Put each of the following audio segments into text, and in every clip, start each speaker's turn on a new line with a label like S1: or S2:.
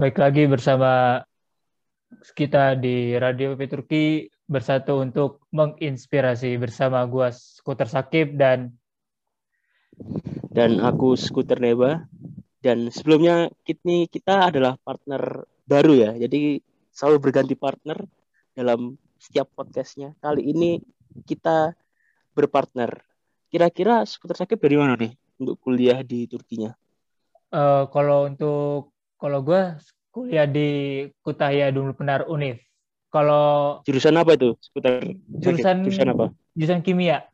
S1: Baik lagi bersama kita di Radio PP Turki bersatu untuk menginspirasi bersama gua Skuter Sakib dan
S2: dan aku Skuter Neba. Dan sebelumnya kita, kita adalah partner baru ya. Jadi selalu berganti partner dalam setiap podcastnya. Kali ini kita berpartner. Kira-kira Skuter Sakib dari mana nih untuk kuliah di Turkinya?
S1: Uh, kalau untuk kalau gue kuliah di Kutahya Dumul Penar Unif kalau
S2: jurusan apa itu? Seputar
S1: jurusan
S2: jurusan apa?
S1: Jurusan kimia.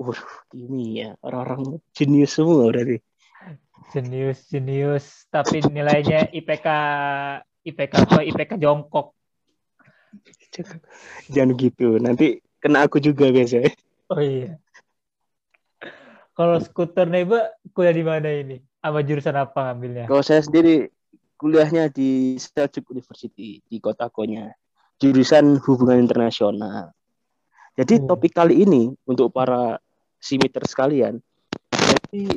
S2: Uh, kimia. Orang-orang jenius semua berarti.
S1: Jenius, jenius. Tapi nilainya IPK IPK apa? IPK jongkok.
S2: Jangan gitu. Nanti kena aku juga biasa.
S1: Oh iya. Kalau skuter Neba kuliah di mana ini? Apa jurusan apa ngambilnya?
S2: Kalau saya sendiri kuliahnya di Seljuk University di kota Konya jurusan hubungan internasional. Jadi hmm. topik kali ini untuk para simiter sekalian, jadi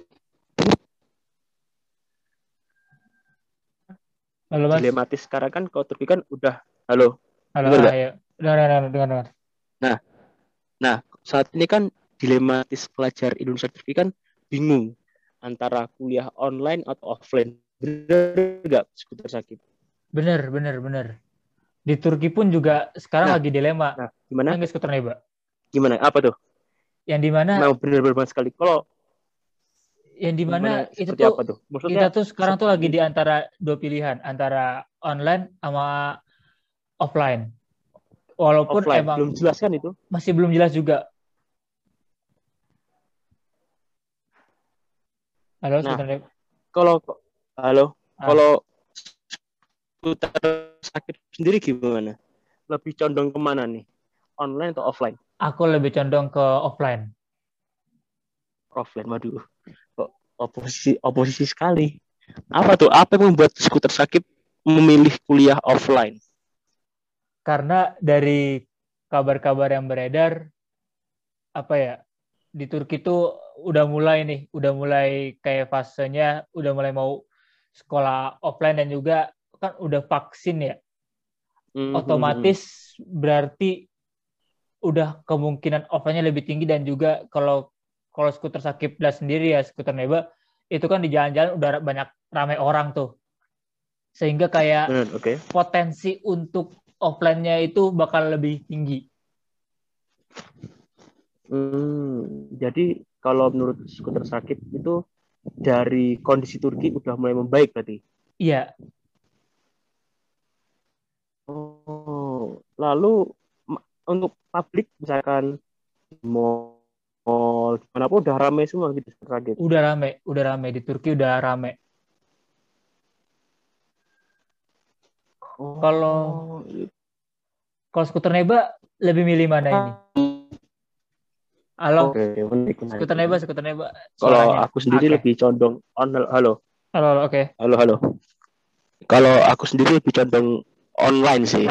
S2: halo mas. dilematis sekarang kan kau Turki kan udah halo.
S1: Halo, ayo. Dengar, dengar, dengar, dengar.
S2: Nah, nah saat ini kan dilematis pelajar Indonesia Turki kan bingung antara kuliah online atau offline. Bener nggak seputar sakit?
S1: Bener, bener, bener. Di Turki pun juga sekarang nah, lagi dilema.
S2: Nah, gimana?
S1: Yang skuter Neba.
S2: Gimana? Apa tuh?
S1: Yang di mana?
S2: Mau benar-benar sekali. Kalau
S1: yang di mana itu tuh, apa tuh? Maksudnya, kita tuh sekarang tuh lagi di antara dua pilihan, antara online sama offline. Walaupun offline. emang
S2: belum jelas kan itu?
S1: Masih belum jelas juga. Halo,
S2: nah, kalau halo, ah. kalau skuter sakit sendiri gimana? Lebih condong ke mana nih? Online atau offline?
S1: Aku lebih condong ke offline.
S2: Offline, waduh. Oposisi, oposisi sekali. Apa tuh? Apa yang membuat skuter sakit memilih kuliah offline?
S1: Karena dari kabar-kabar yang beredar, apa ya, di Turki tuh udah mulai nih, udah mulai kayak fasenya, udah mulai mau sekolah offline dan juga kan udah vaksin ya, mm-hmm. otomatis berarti udah kemungkinan offline-nya lebih tinggi dan juga kalau kalau skuter sakit sendiri ya skuter neba itu kan di jalan-jalan udah banyak ramai orang tuh sehingga kayak mm, okay. potensi untuk offline-nya itu bakal lebih tinggi.
S2: Hmm, jadi kalau menurut skuter sakit itu dari kondisi Turki udah mulai membaik berarti?
S1: Iya,
S2: Oh, lalu untuk publik misalkan mall, mall mana pun udah rame semua gitu kaget.
S1: Udah rame, udah rame di Turki udah rame. Oh. Kalau kalau skuter Neba lebih milih mana ini? Halo. Oke, skuter Neba, skuter Neba.
S2: Kalau aku sendiri okay. lebih condong on halo.
S1: Halo, halo oke. Okay.
S2: Halo, halo. Kalau aku sendiri lebih condong online sih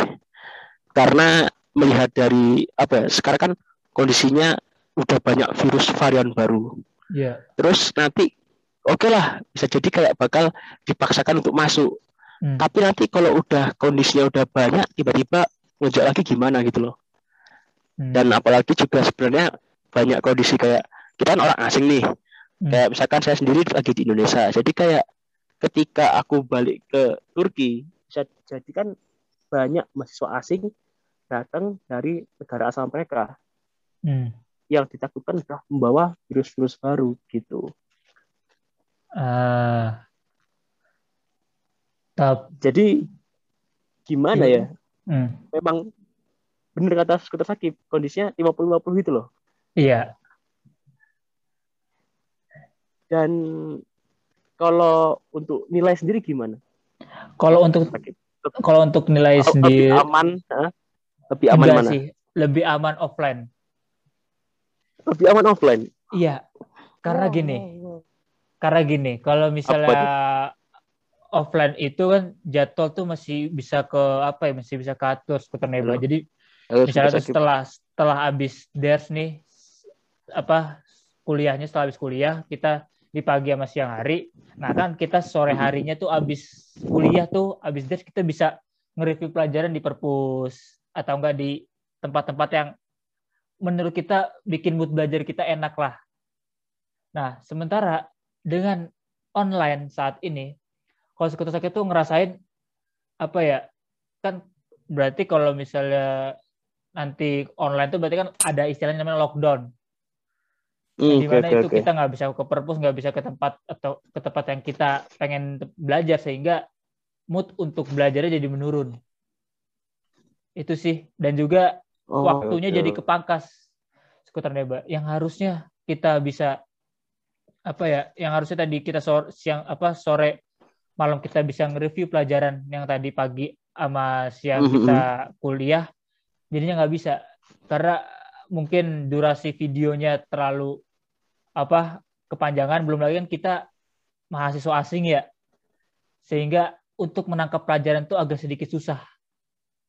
S2: karena melihat dari apa ya sekarang kan kondisinya udah banyak virus varian baru
S1: yeah.
S2: terus nanti oke okay lah bisa jadi kayak bakal dipaksakan untuk masuk hmm. tapi nanti kalau udah kondisinya udah banyak tiba-tiba ngejak lagi gimana gitu loh hmm. dan apalagi juga sebenarnya banyak kondisi kayak kita kan orang asing nih hmm. kayak misalkan saya sendiri lagi di Indonesia jadi kayak ketika aku balik ke Turki bisa jadi kan banyak mahasiswa asing datang dari negara asal mereka hmm. yang ditakutkan sudah membawa virus-virus baru gitu.
S1: Uh,
S2: Jadi gimana ya? Hmm. Memang benar kata skuter sakit kondisinya 50-50 gitu loh.
S1: Iya.
S2: Dan kalau untuk nilai sendiri gimana?
S1: Kalau untuk kalau untuk nilai lebih sendiri
S2: aman lebih aman mana? sih
S1: lebih aman offline.
S2: Lebih aman offline?
S1: Iya. Karena oh. gini. karena gini kalau misalnya offline itu kan jadwal tuh masih bisa ke apa ya masih bisa ke atur nebula jadi Halo, misalnya setelah setelah habis ders nih apa kuliahnya setelah habis kuliah kita di pagi sama siang hari. Nah kan kita sore harinya tuh abis kuliah tuh, abis des kita bisa nge-review pelajaran di perpus atau enggak di tempat-tempat yang menurut kita bikin mood belajar kita enak lah. Nah sementara dengan online saat ini, kalau sekutu sakit tuh ngerasain apa ya kan berarti kalau misalnya nanti online tuh berarti kan ada istilahnya namanya lockdown Hmm, di mana okay, itu okay. kita nggak bisa ke perpus, nggak bisa ke tempat atau ke tempat yang kita pengen belajar sehingga mood untuk belajarnya jadi menurun. Itu sih dan juga oh, waktunya okay. jadi kepangkas skuter neba yang harusnya kita bisa apa ya yang harusnya tadi kita sore siang apa sore malam kita bisa nge-review pelajaran yang tadi pagi sama siang mm-hmm. kita kuliah jadinya nggak bisa karena mungkin durasi videonya terlalu apa kepanjangan belum lagi kan kita mahasiswa asing ya. Sehingga untuk menangkap pelajaran itu agak sedikit susah.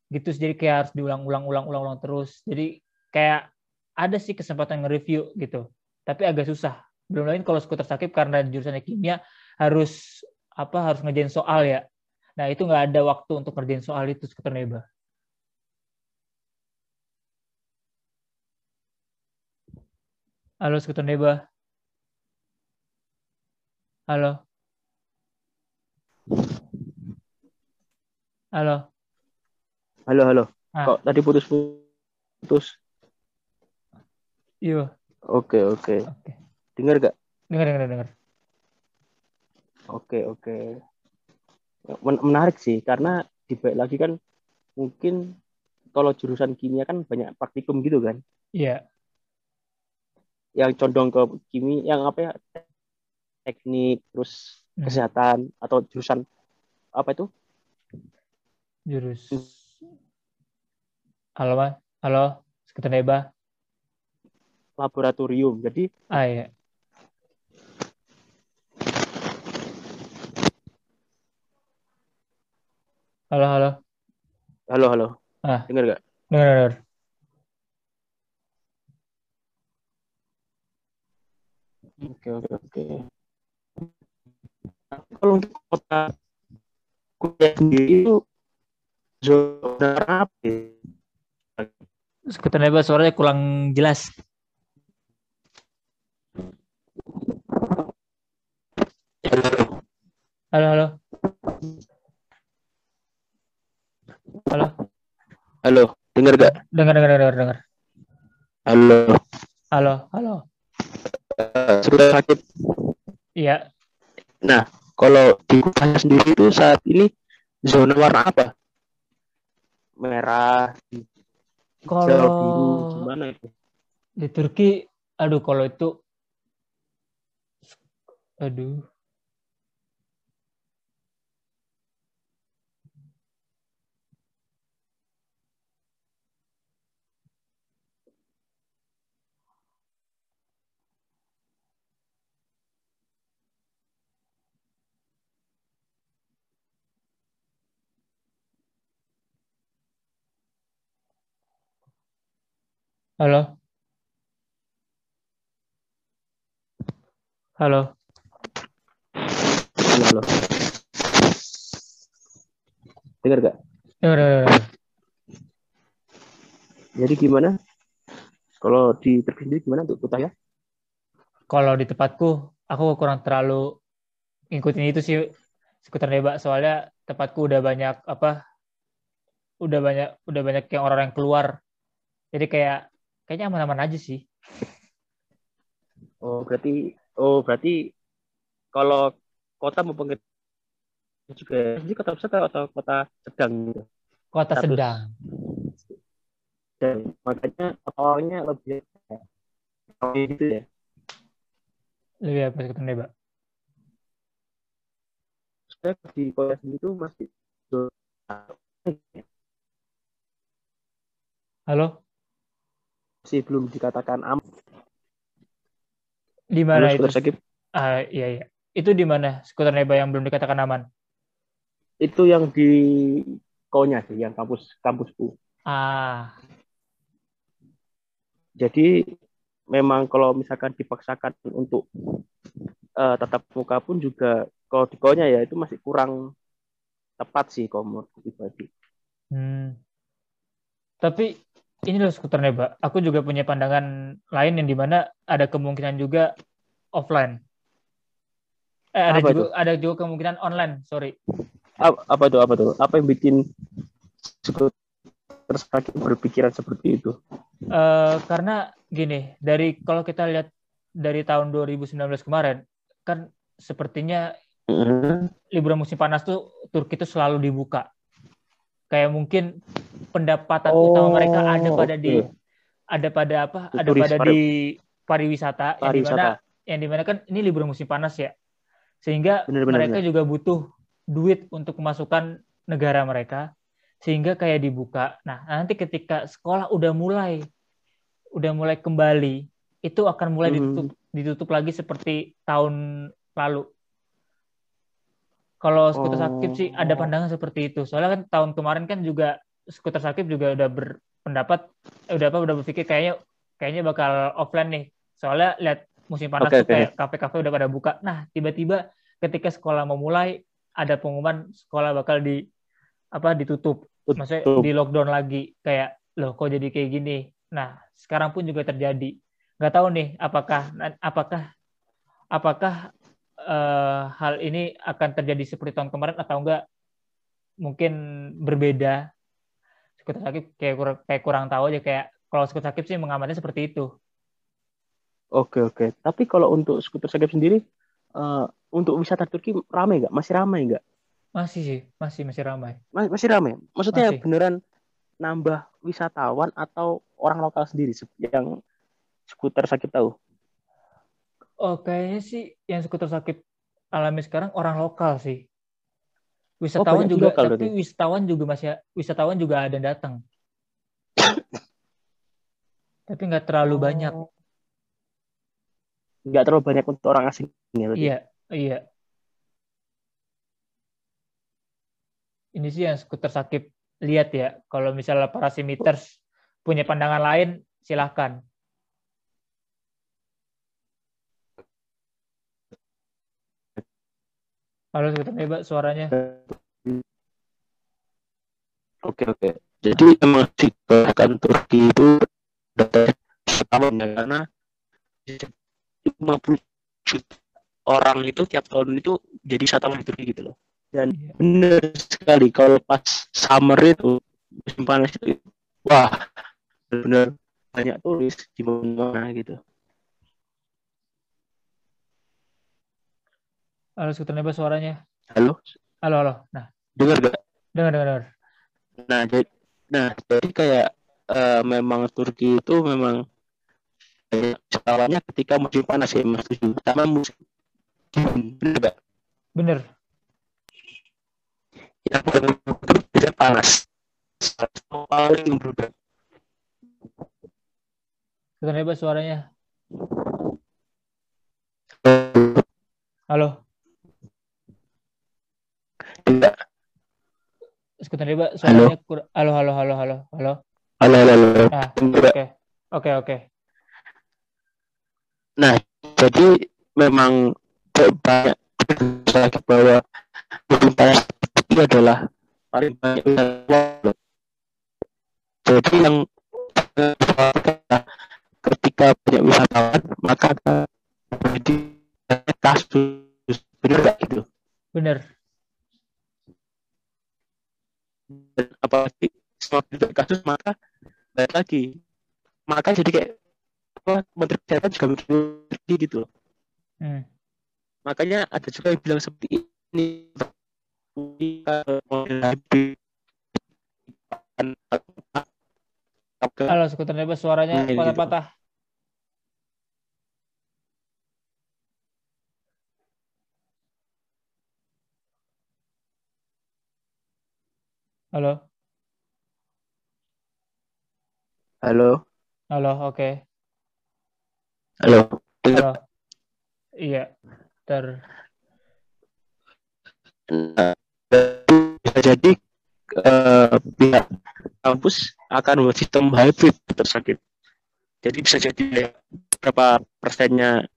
S1: Gitu jadi kayak harus diulang-ulang ulang-ulang terus. Jadi kayak ada sih kesempatan nge-review gitu tapi agak susah. Belum lagi kalau skuter sakit karena jurusannya kimia harus apa harus ngerjain soal ya. Nah itu nggak ada waktu untuk ngerjain soal itu skuter neba halo skuter neba Halo. Halo.
S2: Halo, halo. Ah. Kok tadi putus-putus?
S1: Iya.
S2: Oke, oke. Oke. Dengar gak?
S1: Dengar, dengar, dengar.
S2: Oke, oke. menarik sih karena di lagi kan mungkin kalau jurusan kimia kan banyak praktikum gitu kan?
S1: Iya.
S2: Yang condong ke kimia, yang apa ya? teknik terus hmm. kesehatan atau jurusan apa itu?
S1: Jurus. Halo mas. Halo sekitar neba
S2: laboratorium. Jadi
S1: ah iya. Halo halo.
S2: Halo halo.
S1: Ah.
S2: Dengar gak
S1: dengar dengar
S2: oke oke oke kalau untuk kota kuliah sendiri itu zona apa ya?
S1: Skuter Neba suaranya kurang jelas. Halo, halo. Halo.
S2: Halo, dengar gak?
S1: Dengar, dengar, dengar, dengar.
S2: Halo.
S1: Halo, halo.
S2: Sudah sakit.
S1: Iya.
S2: Nah, kalau di kotanya sendiri itu saat ini zona warna apa? Merah,
S1: kalau biru, gimana itu? Di Turki, aduh kalau itu, aduh, Halo. Halo.
S2: Halo, halo. Dengar gak?
S1: Dengar, dengar.
S2: Jadi gimana? Kalau di Turki sendiri gimana untuk kota ya?
S1: Kalau di tempatku, aku kurang terlalu ngikutin itu sih sekitar debak soalnya tempatku udah banyak apa udah banyak udah banyak yang orang yang keluar jadi kayak kayaknya aman-aman aja sih.
S2: Oh berarti oh berarti kalau kota mau pengen juga ini kota besar atau kota sedang?
S1: Kota Status. sedang.
S2: Dan makanya awalnya lebih gitu ya.
S1: Lebih apa sih Mbak?
S2: Saya di kota sendiri itu masih
S1: Halo?
S2: Masih belum dikatakan aman.
S1: Di mana itu? Sakit. Ah, iya iya. Itu di mana skuter Neba yang belum dikatakan aman?
S2: Itu yang di Konya sih, yang kampus kampusku.
S1: Ah.
S2: Jadi memang kalau misalkan dipaksakan untuk uh, tatap muka pun juga kalau di ya itu masih kurang tepat sih kalau pribadi.
S1: Hmm. Tapi ini loh skuternya, Pak. Aku juga punya pandangan lain yang di mana ada kemungkinan juga offline. Eh, ada apa juga itu? ada juga kemungkinan online, sorry.
S2: Apa, apa tuh? Apa tuh? Apa yang bikin skuter berpikiran seperti itu?
S1: Uh, karena gini, dari kalau kita lihat dari tahun 2019 kemarin, kan sepertinya mm liburan musim panas tuh Turki itu selalu dibuka. Kayak mungkin pendapatan oh, utama mereka ada pada okay. di ada pada apa? Turis, ada pada pari, di pariwisata, pariwisata. yang di mana yang di mana kan ini liburan musim panas ya. Sehingga bener, bener, mereka bener. juga butuh duit untuk kemasukan negara mereka sehingga kayak dibuka. Nah, nanti ketika sekolah udah mulai udah mulai kembali, itu akan mulai mm -hmm. ditutup ditutup lagi seperti tahun lalu. Kalau skuter oh. sakit sih ada pandangan seperti itu. Soalnya kan tahun kemarin kan juga skuter sakit juga udah berpendapat eh, udah apa udah berpikir kayaknya kayaknya bakal offline nih. Soalnya lihat musim panas okay, tuh okay. kayak kafe-kafe udah pada buka. Nah, tiba-tiba ketika sekolah mau mulai ada pengumuman sekolah bakal di apa ditutup. Maksudnya di lockdown lagi kayak loh kok jadi kayak gini. Nah, sekarang pun juga terjadi. Nggak tahu nih apakah apakah apakah uh, hal ini akan terjadi seperti tahun kemarin atau enggak mungkin berbeda skuter sakit kayak kurang kayak kurang tahu aja kayak kalau skuter sakit sih mengamatnya seperti itu.
S2: Oke oke. Tapi kalau untuk skuter sakit sendiri uh, untuk wisata Turki ramai nggak? Masih ramai nggak?
S1: Masih sih masih masih ramai.
S2: Mas, masih ramai? Maksudnya masih. beneran nambah wisatawan atau orang lokal sendiri yang skuter sakit tahu?
S1: Oh, kayaknya sih yang skuter sakit alami sekarang orang lokal sih. Wisatawan oh, juga, lokal tapi wisatawan juga masih wisatawan juga ada datang. tapi nggak terlalu banyak.
S2: Nggak terlalu banyak untuk orang asing.
S1: Ya, iya, iya. Ini sih yang skuter sakit lihat ya. Kalau misalnya para simiters punya pandangan lain, silahkan. Halo, sebentar ya, Mbak, suaranya.
S2: Oke, oke. Jadi emang si gerakan Turki itu data pertama ya, karena 50 juta orang itu tiap tahun itu jadi wisatawan di Turki gitu loh. Dan iya. benar sekali kalau pas summer itu musim panas itu wah benar banyak turis di mana gitu.
S1: Halo, skuter nebas suaranya.
S2: Halo.
S1: Halo, halo. Nah.
S2: Dengar gak?
S1: Dengar, dengar, dengar.
S2: Nah, jadi, nah, jadi kayak uh, memang Turki itu memang awalnya ketika musim panas ya, mas Pertama musim bener gak?
S1: Bener.
S2: Ya, tidak panas. Paling berubah.
S1: Skuter nebas suaranya. Halo.
S2: Tidak.
S1: Sebentar ya. Suaranya halo. halo, halo, halo, halo, halo.
S2: Halo, halo, halo.
S1: Nah, oke. Oke, oke.
S2: Nah, jadi memang banyak lagi bahwa panas itu adalah paling banyak jadi yang ketika banyak wisatawan maka jadi kasus benar gitu
S1: benar
S2: dan apalagi semakin kasus maka balik lagi maka jadi kayak apa menteri kesehatan juga mikir gitu loh hmm. makanya ada juga yang bilang seperti ini
S1: Halo, skuter bebas suaranya gitu. patah-patah. Halo.
S2: Halo.
S1: Halo, oke. Okay.
S2: Halo.
S1: Halo. Iya. Ter.
S2: Nah, bisa jadi uh, pihak kampus akan membuat sistem hybrid tersakit. Jadi bisa jadi berapa persennya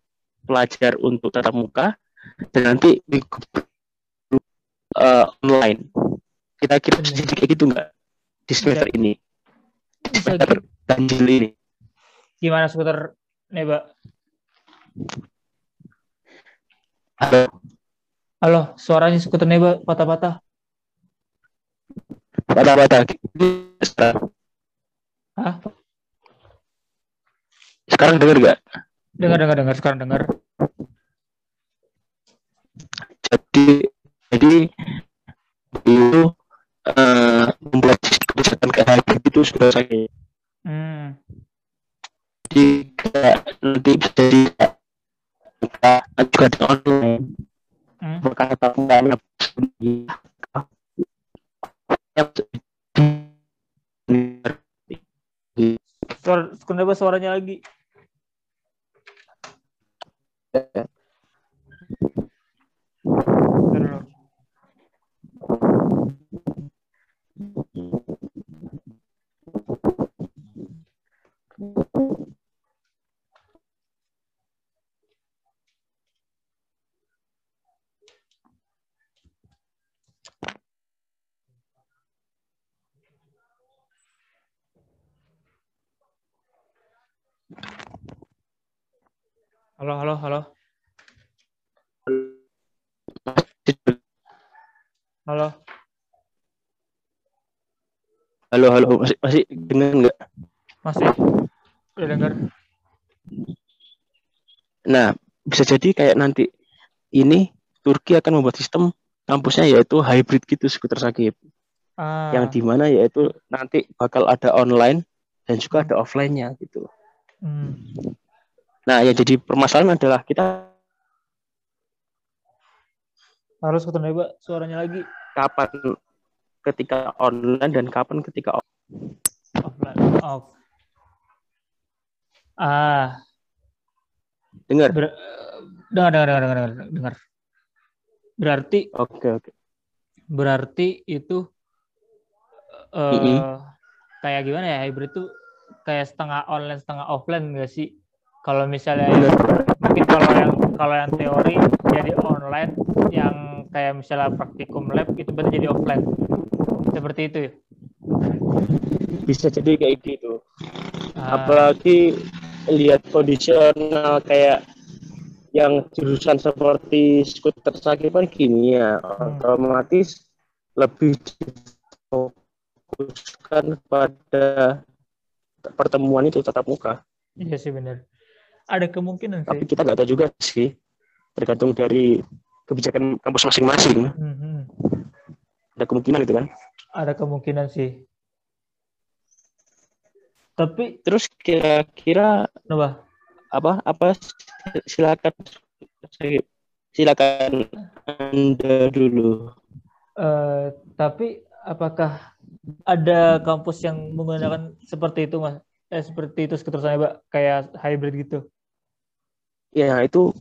S2: pelajar untuk tatap muka dan nanti uh, online. Kita kira jadi kayak gitu nggak di semester ini? Di semester ganjil ini.
S1: Gimana skuter Neba?
S2: Halo.
S1: Halo, suaranya skuter Neba patah-patah.
S2: Patah-patah.
S1: Hah?
S2: Sekarang dengar gak?
S1: Dengar, dengar, dengar. Sekarang dengar.
S2: Jadi, jadi itu uh, membuat kebijakan kayak itu sudah saya. Hmm. Jadi kayak nanti bisa jadi kita juga di online. Hmm. Berkata kami
S1: Suara, kenapa suaranya lagi? Halo, halo, halo. Halo.
S2: Halo, halo. Masih masih dengar nggak?
S1: Masih. Udah dengar.
S2: Nah, bisa jadi kayak nanti ini Turki akan membuat sistem kampusnya yaitu hybrid gitu skuter sakit. Ah. Yang di mana yaitu nanti bakal ada online dan juga ada offline-nya gitu. Hmm. Nah, yang jadi permasalahan adalah kita
S1: harus ketemu Mbak suaranya lagi.
S2: Kapan ketika online dan kapan ketika
S1: offline? Off. Ah.
S2: Dengar.
S1: Ber dengar, dengar, dengar, dengar, dengar. Berarti
S2: Oke, okay, oke. Okay.
S1: Berarti itu uh, mm -hmm. kayak gimana ya hybrid itu kayak setengah online setengah offline enggak sih? Kalau misalnya mungkin kalau yang kalau yang teori jadi online, yang kayak misalnya praktikum lab itu berarti jadi offline. Seperti itu ya?
S2: Bisa jadi kayak gitu. Ah. Apalagi lihat kondisional kayak yang jurusan seperti skuter sakit kan kimia hmm. otomatis lebih difokuskan pada pertemuan itu tatap muka.
S1: Iya sih benar ada kemungkinan
S2: sih. Tapi kita nggak tahu juga sih, tergantung dari kebijakan kampus masing-masing. Mm-hmm. Ada kemungkinan itu kan?
S1: Ada kemungkinan sih. Tapi
S2: terus kira-kira
S1: apa?
S2: Apa apa silakan silakan Anda dulu.
S1: Uh, tapi apakah ada kampus yang menggunakan seperti itu mas? Eh, seperti itu sekitar saya, Pak, kayak hybrid gitu?
S2: Ya itu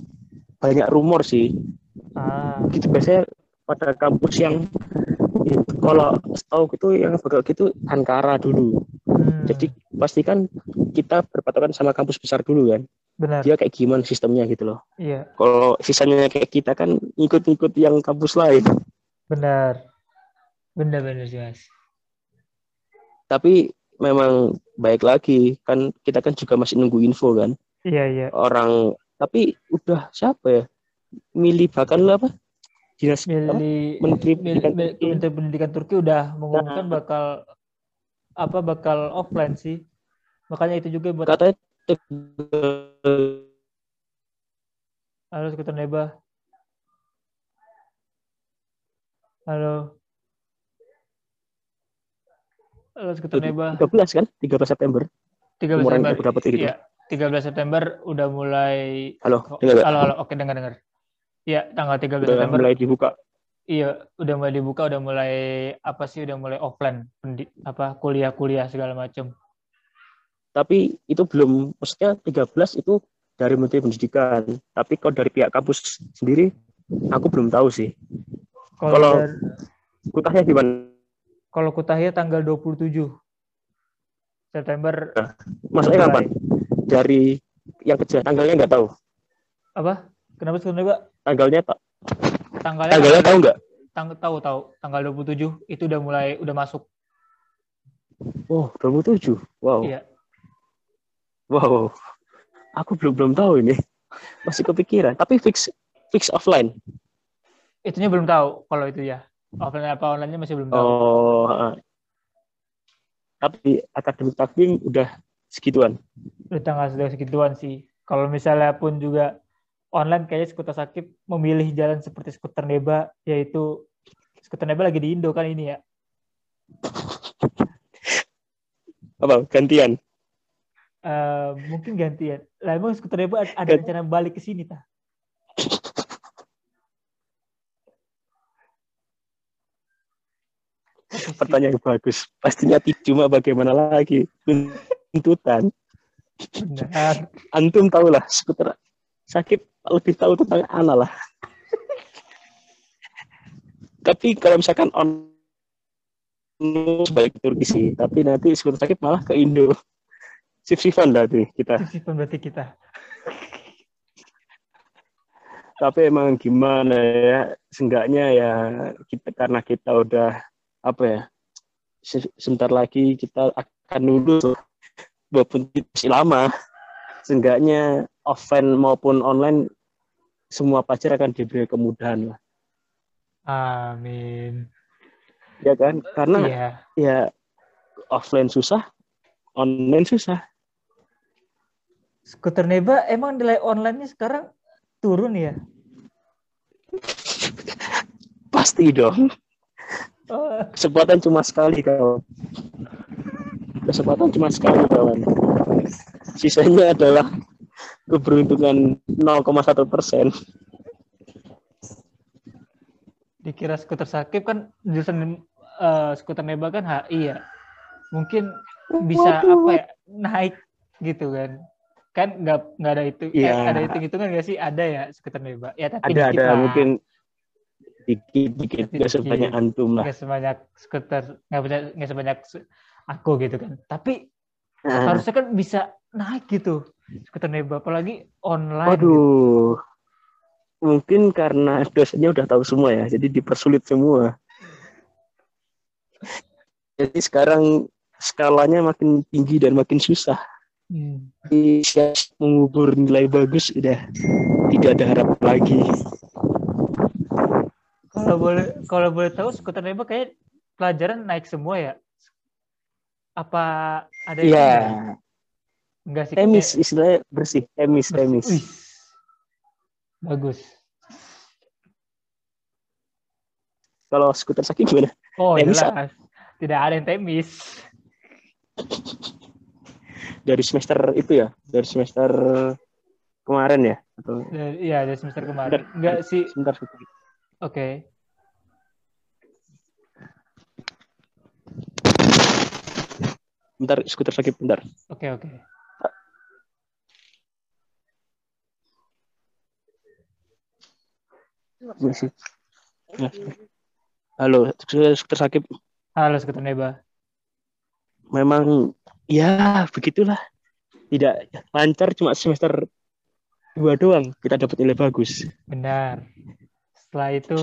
S2: banyak rumor sih. Ah. gitu biasanya pada kampus yang kalau setahu gitu yang bakal gitu Ankara dulu. Hmm. jadi pastikan kita berpatokan sama kampus besar dulu kan.
S1: Benar.
S2: dia kayak gimana sistemnya gitu loh.
S1: Iya.
S2: Kalau sisanya kayak kita kan ikut-ikut yang kampus lain.
S1: Benar. Benar benar sih mas.
S2: Tapi memang baik lagi. Kan kita kan juga masih nunggu info kan.
S1: Iya iya.
S2: Orang tapi udah siapa ya? Milih bahkan apa?
S1: Dinas milih, menteri pendidikan, menteri pendidikan Turki udah mengumumkan nah. bakal apa bakal offline sih. Makanya itu juga buat
S2: katanya
S1: halo sekitar neba. Halo. Halo sekitar neba.
S2: 13 kan? 13 September.
S1: 13 September. dapat gitu. Iya. 13 September udah mulai
S2: Halo,
S1: dengar Halo, halo. Oke, dengar dengar. Iya, tanggal 13 udah September.
S2: mulai dibuka.
S1: Iya, udah mulai dibuka, udah mulai apa sih udah mulai offline apa kuliah-kuliah segala macam.
S2: Tapi itu belum maksudnya 13 itu dari Menteri Pendidikan. Tapi kalau dari pihak kampus sendiri aku belum tahu sih. Kalau, kalau dari... kutahnya gimana?
S1: Kalau kutahnya tanggal 27 September.
S2: Nah, maksudnya kapan? Dari yang kejadian tanggalnya nggak tahu.
S1: Apa? Kenapa skuter neba?
S2: Tanggalnya tak?
S1: Tanggalnya,
S2: tanggalnya tahu nggak?
S1: Tang tahu tahu. Tanggal 27 itu udah mulai udah masuk.
S2: Oh, 27. Wow.
S1: Iya.
S2: Wow. Aku belum belum tahu ini. Masih kepikiran. Tapi fix fix offline.
S1: Itunya belum tahu kalau itu ya. Offline apa online-nya masih belum tahu.
S2: Oh. Tapi akademik takbing udah segituan.
S1: Udah tanggal sudah segituan sih. Kalau misalnya pun juga online kayaknya skuter sakit memilih jalan seperti skuter neba yaitu skuter neba lagi di Indo kan ini ya.
S2: Apa gantian?
S1: Uh, mungkin gantian. Lah emang skuter neba ada rencana balik ke sini tah?
S2: Pertanyaan yang bagus. Pastinya cuma bagaimana lagi tuntutan. Benar. Antum tahu lah skuter sakit lebih tahu tentang Ana lah. Tapi kalau misalkan on sebaik Turki sih, tapi nanti skuter sakit malah ke Indo. Sif-sifan berarti kita.
S1: Sif-sifan berarti kita.
S2: tapi emang gimana ya, seenggaknya ya kita karena kita udah apa ya sebentar lagi kita akan lulus walaupun masih lama seenggaknya offline maupun online semua pelajar akan diberi kemudahan lah.
S1: Amin.
S2: Ya kan? Karena yeah. ya offline susah online susah.
S1: Skuter neba emang nilai online-nya sekarang turun ya?
S2: Pasti dong. Kesempatan cuma sekali kawan. Kesempatan cuma sekali kawan. Sisanya adalah keberuntungan 0,1 persen.
S1: Dikira skuter sakit kan jurusan uh, skuter neba kan HI ya. Mungkin bisa Waduh. apa ya naik gitu kan kan nggak nggak ada itu ya. eh, ada hitung hitungan nggak sih ada ya skuter neba ya
S2: tapi ada ada lah. mungkin dikit dikit nggak sebanyak antum lah
S1: nggak sebanyak skuter nggak sebanyak aku gitu kan tapi nah. harusnya kan bisa naik gitu skuter neba apalagi online
S2: waduh gitu. mungkin karena dosennya udah tahu semua ya jadi dipersulit semua jadi sekarang skalanya makin tinggi dan makin susah hmm. siap mengubur nilai bagus udah tidak ada harapan lagi
S1: kalau boleh kalau boleh tahu skuter nembak kayak pelajaran naik semua ya? Apa ada
S2: yang Iya. Enggak sih. Emis kayak... istilahnya bersih, emis, bersih. emis. Wih.
S1: Bagus.
S2: Kalau skuter sakit gimana?
S1: Oh, emis jelas. Tidak ada yang temis.
S2: Dari semester itu ya, dari semester kemarin ya? Atau...
S1: Iya, dari semester kemarin. Enggak sih. Sebentar, sebentar. Oke. Okay.
S2: Bentar, skuter sakit bentar.
S1: Oke, okay, oke. Okay.
S2: Halo, skuter sakit.
S1: Halo, skuter Neba.
S2: Memang, ya begitulah. Tidak lancar cuma semester dua doang kita dapat nilai bagus.
S1: Benar. Setelah itu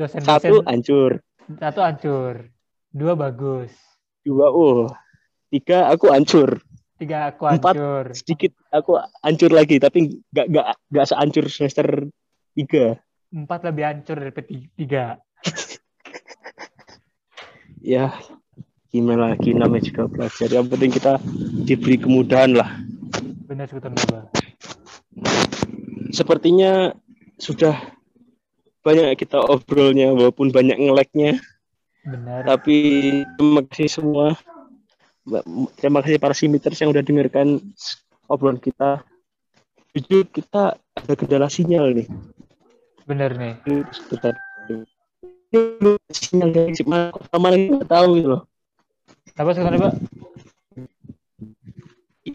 S1: dosen-dosen
S2: satu hancur.
S1: Satu hancur. Dua bagus.
S2: Dua oh. Tiga aku hancur.
S1: Tiga aku hancur.
S2: Empat sedikit aku hancur lagi tapi gak gak gak sehancur semester tiga.
S1: Empat lebih hancur dari tiga.
S2: ya gimana lagi namanya juga belajar. Yang penting kita diberi kemudahan lah.
S1: Benar sebutan
S2: Sepertinya sudah banyak kita obrolnya walaupun banyak ngeleknya.
S1: Benar.
S2: Tapi terima kasih semua. Terima kasih para simiters yang udah dengarkan obrolan kita. Jujur kita ada kendala sinyal nih.
S1: Benar nih.
S2: Sinyal dari mana lagi nggak tahu gitu loh.
S1: Apa sekarang Pak?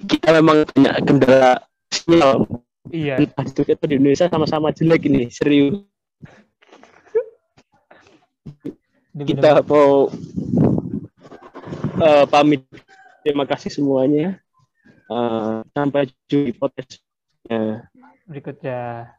S2: Kita memang punya kendala sinyal.
S1: Iya.
S2: Itu kita di Indonesia sama-sama jelek ini, serius kita mau uh, pamit terima kasih semuanya uh, sampai jumpa di podcast
S1: berikutnya.